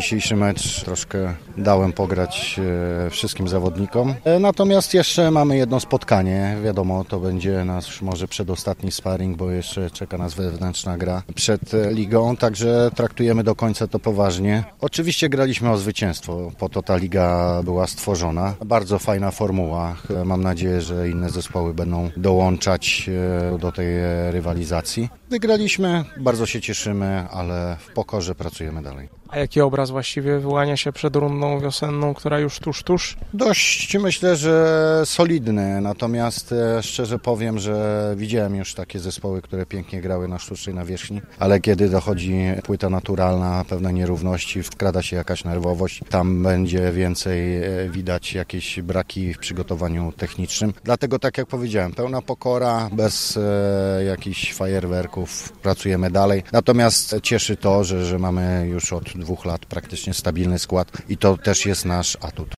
Dzisiejszy mecz troszkę dałem pograć e, wszystkim zawodnikom. E, Natomiast jeszcze mamy jedno spotkanie. Wiadomo, to będzie nasz może przedostatni sparring, bo jeszcze czeka nas wewnętrzna gra przed ligą, także traktujemy do końca to poważnie. Oczywiście graliśmy o zwycięstwo, po to ta liga była stworzona. Bardzo fajna formuła. E, Mam nadzieję, że inne zespoły będą dołączać do tej rywalizacji. Wygraliśmy, bardzo się cieszymy, ale w pokorze pracujemy dalej. A jaki obraz właściwie wyłania się przed rundą wiosenną, która już tuż, tuż? Dość myślę, że solidny, natomiast e, szczerze powiem, że widziałem już takie zespoły, które pięknie grały na sztucznej nawierzchni, ale kiedy dochodzi płyta naturalna, pewne nierówności, wkrada się jakaś nerwowość, tam będzie więcej e, widać jakieś braki w przygotowaniu technicznym. Dlatego tak jak powiedziałem, pełna pokora, bez e, jakichś fajerwerków, pracujemy dalej. Natomiast cieszy to, że, że mamy już od dwóch lat praktycznie stabilny skład i to też jest nasz atut.